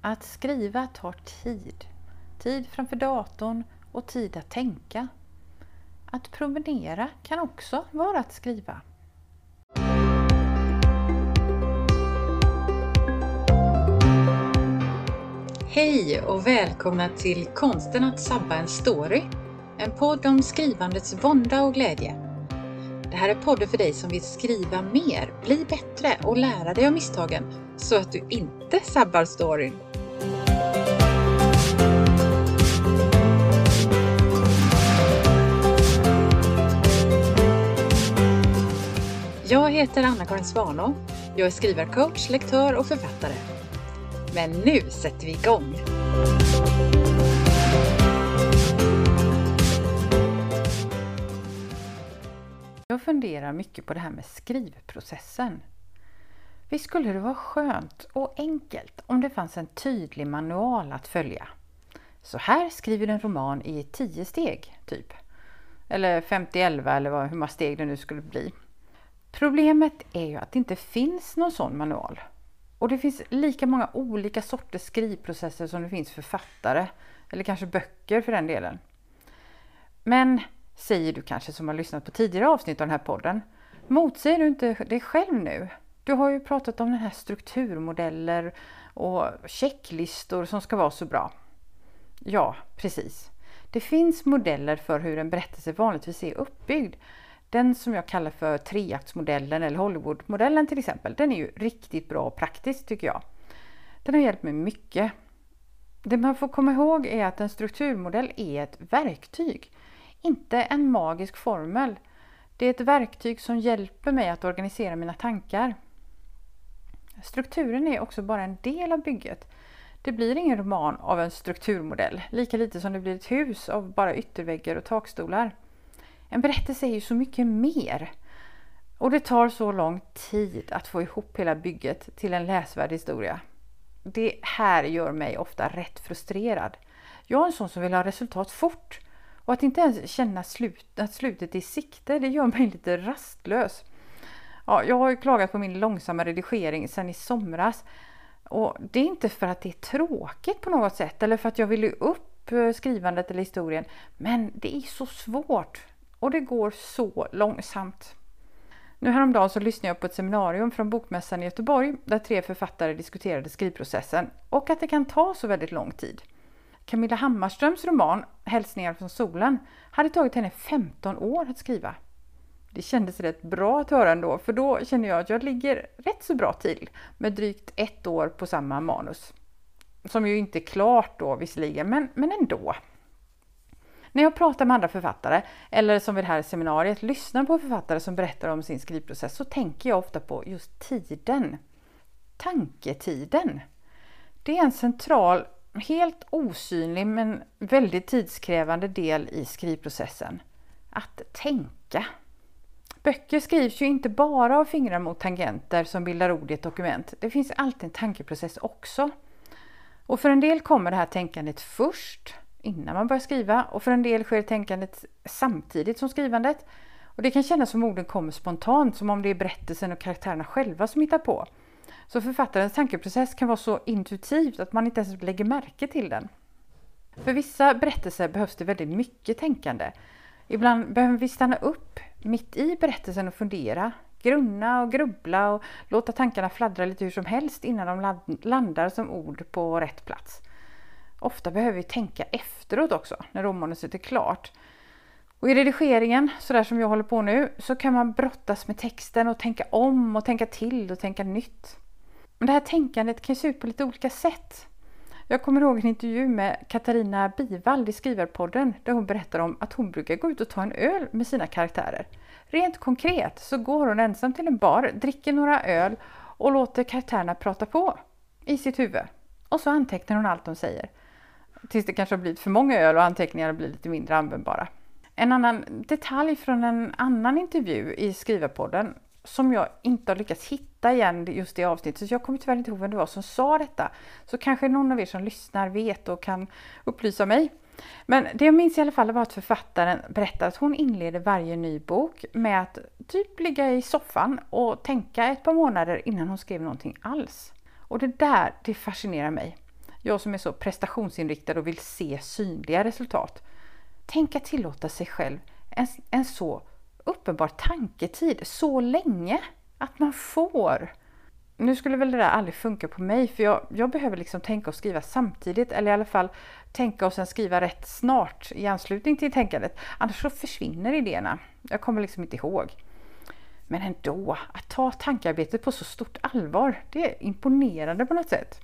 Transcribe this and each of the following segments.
Att skriva tar tid. Tid framför datorn och tid att tänka. Att promenera kan också vara att skriva. Hej och välkomna till Konsten att sabba en story. En podd om skrivandets vånda och glädje. Det här är podden för dig som vill skriva mer, bli bättre och lära dig av misstagen så att du inte sabbar storyn. Jag heter Anna-Karin Svanå. Jag är skrivarcoach, lektör och författare. Men nu sätter vi igång! Jag funderar mycket på det här med skrivprocessen. Visst skulle det vara skönt och enkelt om det fanns en tydlig manual att följa. Så här skriver du en roman i tio steg, typ. Eller 50-11 eller vad, hur många steg det nu skulle bli. Problemet är ju att det inte finns någon sån manual. Och det finns lika många olika sorters skrivprocesser som det finns författare, eller kanske böcker för den delen. Men, säger du kanske som har lyssnat på tidigare avsnitt av den här podden, motsäger du inte dig själv nu? Du har ju pratat om den här strukturmodeller och checklistor som ska vara så bra. Ja, precis. Det finns modeller för hur en berättelse vanligtvis är uppbyggd. Den som jag kallar för treaktsmodellen eller Hollywoodmodellen till exempel, den är ju riktigt bra och praktisk tycker jag. Den har hjälpt mig mycket. Det man får komma ihåg är att en strukturmodell är ett verktyg, inte en magisk formel. Det är ett verktyg som hjälper mig att organisera mina tankar. Strukturen är också bara en del av bygget. Det blir ingen roman av en strukturmodell, lika lite som det blir ett hus av bara ytterväggar och takstolar. En berättelse är ju så mycket mer. Och det tar så lång tid att få ihop hela bygget till en läsvärd historia. Det här gör mig ofta rätt frustrerad. Jag är en sån som vill ha resultat fort. Och att inte ens känna slut, att slutet är i sikte, det gör mig lite rastlös. Ja, jag har ju klagat på min långsamma redigering sedan i somras. Och det är inte för att det är tråkigt på något sätt eller för att jag vill upp eh, skrivandet eller historien. Men det är så svårt och det går så långsamt. Nu häromdagen så lyssnade jag på ett seminarium från Bokmässan i Göteborg där tre författare diskuterade skrivprocessen och att det kan ta så väldigt lång tid. Camilla Hammarströms roman Hälsningar från solen hade tagit henne 15 år att skriva. Det kändes rätt bra att höra ändå, för då känner jag att jag ligger rätt så bra till med drygt ett år på samma manus. Som ju inte är klart då visserligen, men, men ändå. När jag pratar med andra författare, eller som vid det här seminariet lyssnar på författare som berättar om sin skrivprocess, så tänker jag ofta på just tiden. Tanketiden. Det är en central, helt osynlig men väldigt tidskrävande del i skrivprocessen. Att tänka. Böcker skrivs ju inte bara av fingrar mot tangenter som bildar ord i ett dokument. Det finns alltid en tankeprocess också. Och för en del kommer det här tänkandet först innan man börjar skriva och för en del sker tänkandet samtidigt som skrivandet. Och det kan kännas som orden kommer spontant, som om det är berättelsen och karaktärerna själva som hittar på. Så författarens tankeprocess kan vara så intuitivt att man inte ens lägger märke till den. För vissa berättelser behövs det väldigt mycket tänkande. Ibland behöver vi stanna upp mitt i berättelsen och fundera, grunna och grubbla och låta tankarna fladdra lite hur som helst innan de landar som ord på rätt plats. Ofta behöver vi tänka efteråt också, när romanuset är klart. Och i redigeringen, sådär som jag håller på nu, så kan man brottas med texten och tänka om och tänka till och tänka nytt. Men det här tänkandet kan se ut på lite olika sätt. Jag kommer ihåg en intervju med Katarina Bivald i Skrivarpodden där hon berättar om att hon brukar gå ut och ta en öl med sina karaktärer. Rent konkret så går hon ensam till en bar, dricker några öl och låter karaktärerna prata på i sitt huvud. Och så antecknar hon allt de säger. Tills det kanske har blivit för många öl och anteckningarna blir lite mindre användbara. En annan detalj från en annan intervju i Skrivarpodden som jag inte har lyckats hitta igen just i avsnittet, så jag kommer tyvärr inte ihåg vem det var som sa detta. Så kanske någon av er som lyssnar vet och kan upplysa mig. Men det jag minns i alla fall var att författaren berättade att hon inleder varje ny bok med att typ ligga i soffan och tänka ett par månader innan hon skrev någonting alls. Och det där, det fascinerar mig. Jag som är så prestationsinriktad och vill se synliga resultat. Tänk att tillåta sig själv en, en så uppenbar tanketid så länge att man får. Nu skulle väl det där aldrig funka på mig för jag, jag behöver liksom tänka och skriva samtidigt eller i alla fall tänka och sen skriva rätt snart i anslutning till tänkandet. Annars så försvinner idéerna. Jag kommer liksom inte ihåg. Men ändå, att ta tankearbetet på så stort allvar, det är imponerande på något sätt.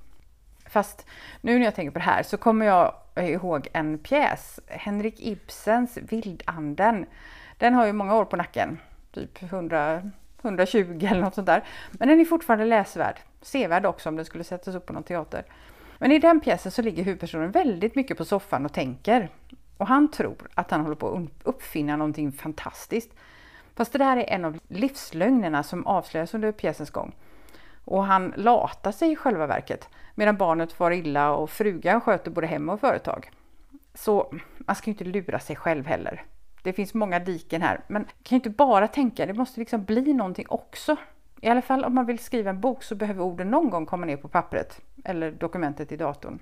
Fast nu när jag tänker på det här så kommer jag ihåg en pjäs, Henrik Ibsens Vildanden. Den har ju många år på nacken, typ 100, 120 eller något sånt där. Men den är fortfarande läsvärd, sevärd också om den skulle sättas upp på någon teater. Men i den pjäsen så ligger huvudpersonen väldigt mycket på soffan och tänker. Och han tror att han håller på att uppfinna någonting fantastiskt. Fast det där är en av livslögnerna som avslöjas under pjäsens gång. Och han latar sig i själva verket medan barnet far illa och frugan sköter både hem och företag. Så man ska ju inte lura sig själv heller. Det finns många diken här, men man kan ju inte bara tänka, det måste liksom bli någonting också. I alla fall om man vill skriva en bok så behöver orden någon gång komma ner på pappret eller dokumentet i datorn.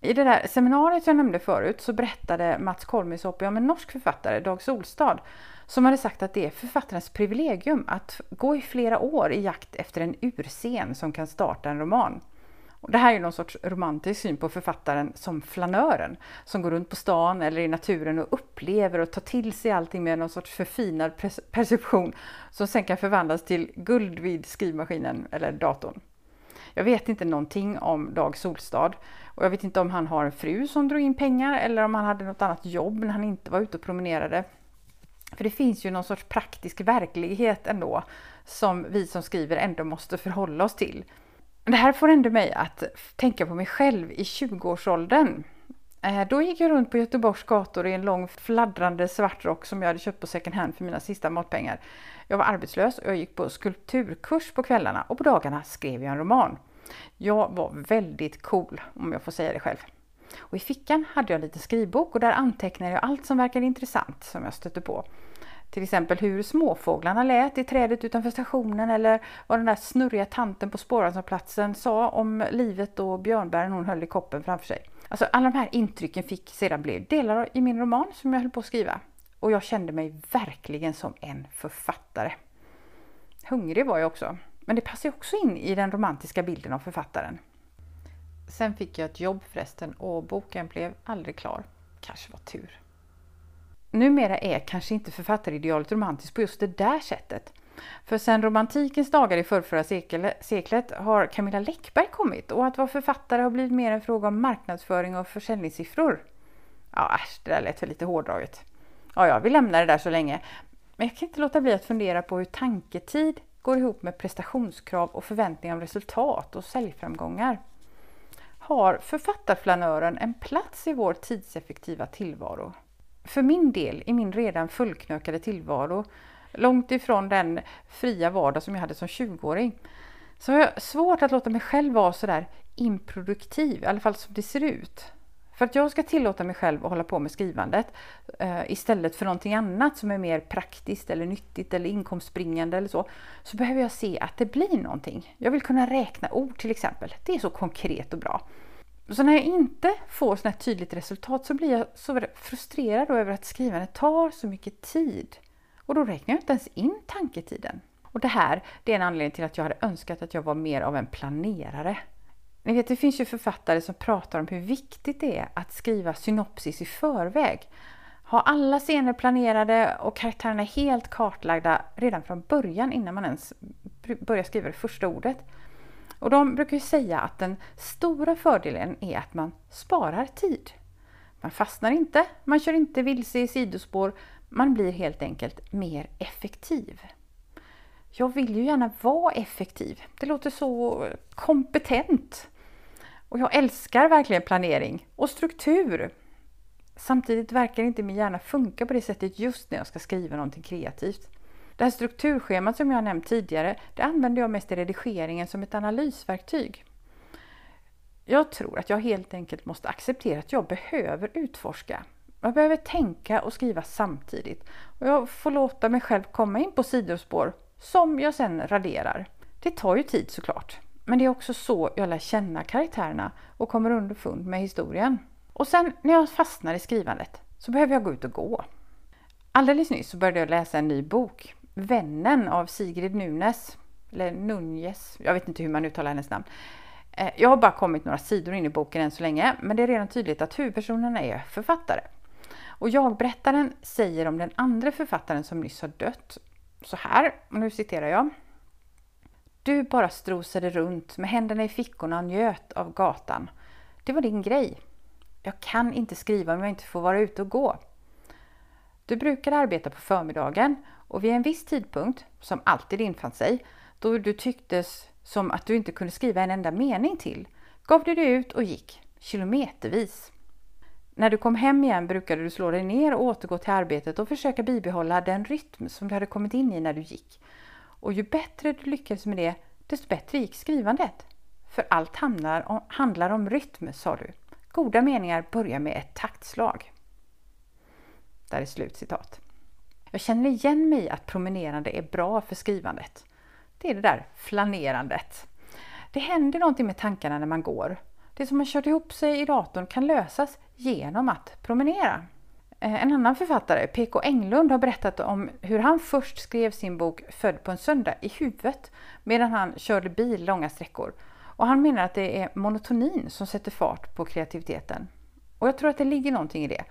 I det där seminariet jag nämnde förut så berättade Mats Kolmisoppi om en norsk författare, Dag Solstad, som hade sagt att det är författarens privilegium att gå i flera år i jakt efter en urscen som kan starta en roman. Och det här är någon sorts romantisk syn på författaren som flanören som går runt på stan eller i naturen och upplever och tar till sig allting med någon sorts förfinad perception som sen kan förvandlas till guld vid skrivmaskinen eller datorn. Jag vet inte någonting om Dag Solstad och jag vet inte om han har en fru som drog in pengar eller om han hade något annat jobb när han inte var ute och promenerade. För det finns ju någon sorts praktisk verklighet ändå som vi som skriver ändå måste förhålla oss till. Det här får ändå mig att tänka på mig själv i 20-årsåldern. Eh, då gick jag runt på Göteborgs gator i en lång fladdrande svart rock som jag hade köpt på second hand för mina sista matpengar. Jag var arbetslös och jag gick på skulpturkurs på kvällarna och på dagarna skrev jag en roman. Jag var väldigt cool om jag får säga det själv. Och I fickan hade jag en liten skrivbok och där antecknade jag allt som verkade intressant som jag stötte på. Till exempel hur småfåglarna lät i trädet utanför stationen eller vad den där snurriga tanten på spårvagnsplatsen sa om livet och björnbären hon höll i koppen framför sig. Alltså alla de här intrycken fick sedan bli delar i min roman som jag höll på att skriva. Och jag kände mig verkligen som en författare. Hungrig var jag också. Men det passade också in i den romantiska bilden av författaren. Sen fick jag ett jobb förresten och boken blev aldrig klar. Kanske var tur. Numera är kanske inte författaridealet romantiskt på just det där sättet. För sedan romantikens dagar i förrförra seklet har Camilla Läckberg kommit och att vara författare har blivit mer en fråga om marknadsföring och försäljningssiffror. Ja, äsch, det där lät väl lite hårdraget. Ja, ja, vi lämnar det där så länge. Men jag kan inte låta bli att fundera på hur tanketid går ihop med prestationskrav och förväntningar om resultat och säljframgångar. Har författarflanören en plats i vår tidseffektiva tillvaro? För min del, i min redan fullknökade tillvaro, långt ifrån den fria vardag som jag hade som 20-åring, så har jag svårt att låta mig själv vara sådär improduktiv, i alla fall som det ser ut. För att jag ska tillåta mig själv att hålla på med skrivandet eh, istället för någonting annat som är mer praktiskt eller nyttigt eller inkomstbringande eller så, så behöver jag se att det blir någonting. Jag vill kunna räkna ord till exempel. Det är så konkret och bra. Så när jag inte får sådana här tydligt resultat så blir jag så frustrerad över att skrivandet tar så mycket tid. Och då räknar jag inte ens in tanketiden. Och det här det är en anledning till att jag hade önskat att jag var mer av en planerare. Ni vet, det finns ju författare som pratar om hur viktigt det är att skriva synopsis i förväg. Ha alla scener planerade och karaktärerna helt kartlagda redan från början innan man ens börjar skriva det första ordet. Och de brukar ju säga att den stora fördelen är att man sparar tid. Man fastnar inte, man kör inte vilse i sidospår, man blir helt enkelt mer effektiv. Jag vill ju gärna vara effektiv. Det låter så kompetent. Och jag älskar verkligen planering och struktur. Samtidigt verkar inte min hjärna funka på det sättet just när jag ska skriva någonting kreativt. Det här strukturschemat som jag nämnt tidigare, det använder jag mest i redigeringen som ett analysverktyg. Jag tror att jag helt enkelt måste acceptera att jag behöver utforska. Jag behöver tänka och skriva samtidigt. Och jag får låta mig själv komma in på sidospår som jag sen raderar. Det tar ju tid såklart. Men det är också så jag lär känna karaktärerna och kommer underfund med historien. Och sen när jag fastnar i skrivandet så behöver jag gå ut och gå. Alldeles nyss så började jag läsa en ny bok, Vännen av Sigrid Nunes. Eller Nunjes, jag vet inte hur man uttalar hennes namn. Eh, jag har bara kommit några sidor in i boken än så länge, men det är redan tydligt att huvudpersonerna är författare. Och jag-berättaren säger om den andra författaren som nyss har dött så här, och nu citerar jag. Du bara strosade runt med händerna i fickorna och njöt av gatan. Det var din grej. Jag kan inte skriva om jag inte får vara ute och gå. Du brukade arbeta på förmiddagen och vid en viss tidpunkt, som alltid infann sig, då du tycktes som att du inte kunde skriva en enda mening till, gav du dig ut och gick, kilometervis. När du kom hem igen brukade du slå dig ner och återgå till arbetet och försöka bibehålla den rytm som du hade kommit in i när du gick. Och ju bättre du lyckades med det, desto bättre gick skrivandet. För allt handlar om, handlar om rytm, sa du. Goda meningar börjar med ett taktslag. Där är slutcitat. Jag känner igen mig i att promenerande är bra för skrivandet. Det är det där flanerandet. Det händer någonting med tankarna när man går. Det som har kört ihop sig i datorn kan lösas genom att promenera. Eh, en annan författare, PK Englund, har berättat om hur han först skrev sin bok Född på en söndag i huvudet medan han körde bil långa sträckor. Och han menar att det är monotonin som sätter fart på kreativiteten. Och jag tror att det ligger någonting i det.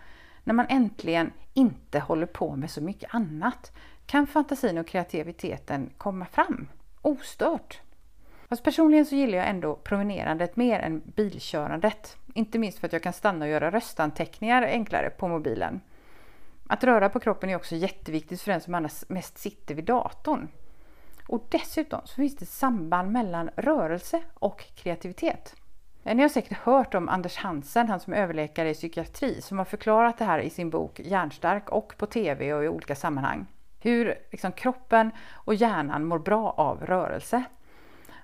När man äntligen inte håller på med så mycket annat kan fantasin och kreativiteten komma fram ostört. Fast personligen så gillar jag ändå promenerandet mer än bilkörandet. Inte minst för att jag kan stanna och göra röstanteckningar enklare på mobilen. Att röra på kroppen är också jätteviktigt för den som annars mest sitter vid datorn. Och dessutom så finns det samband mellan rörelse och kreativitet. Eh, ni har säkert hört om Anders Hansen, han som är överläkare i psykiatri, som har förklarat det här i sin bok Hjärnstark och på TV och i olika sammanhang. Hur liksom, kroppen och hjärnan mår bra av rörelse.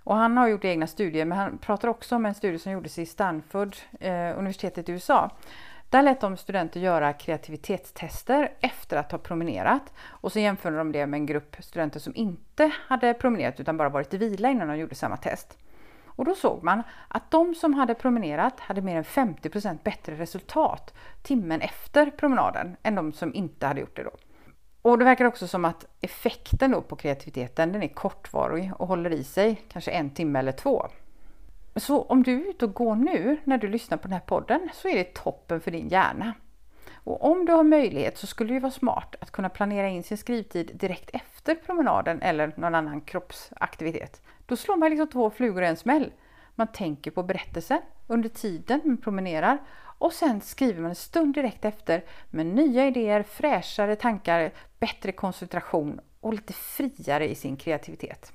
Och han har gjort egna studier, men han pratar också om en studie som gjordes i Stanford, eh, universitetet i USA. Där lät de studenter göra kreativitetstester efter att ha promenerat och så jämförde de det med en grupp studenter som inte hade promenerat utan bara varit i vila innan de gjorde samma test. Och då såg man att de som hade promenerat hade mer än 50% bättre resultat timmen efter promenaden än de som inte hade gjort det då. Och det verkar också som att effekten då på kreativiteten den är kortvarig och håller i sig kanske en timme eller två. Så om du är ute och går nu när du lyssnar på den här podden så är det toppen för din hjärna. Och om du har möjlighet så skulle det vara smart att kunna planera in sin skrivtid direkt efter promenaden eller någon annan kroppsaktivitet. Då slår man liksom två flugor i en smäll. Man tänker på berättelsen under tiden man promenerar och sen skriver man en stund direkt efter med nya idéer, fräschare tankar, bättre koncentration och lite friare i sin kreativitet.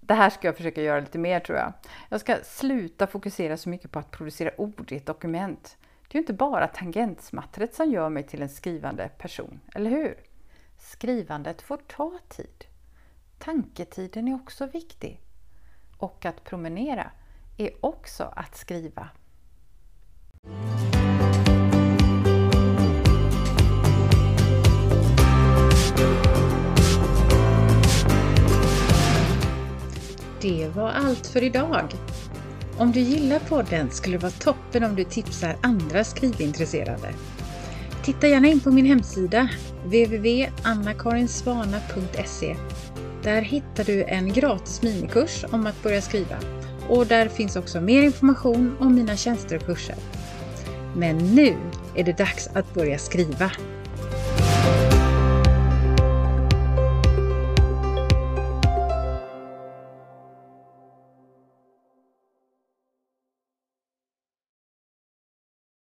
Det här ska jag försöka göra lite mer tror jag. Jag ska sluta fokusera så mycket på att producera ord i ett dokument. Det är ju inte bara tangentsmattret som gör mig till en skrivande person, eller hur? Skrivandet får ta tid. Tanketiden är också viktig. Och att promenera är också att skriva. Det var allt för idag. Om du gillar podden skulle det vara toppen om du tipsar andra skrivintresserade. Titta gärna in på min hemsida www.annakarinsvana.se. Där hittar du en gratis minikurs om att börja skriva och där finns också mer information om mina tjänster och kurser. Men nu är det dags att börja skriva.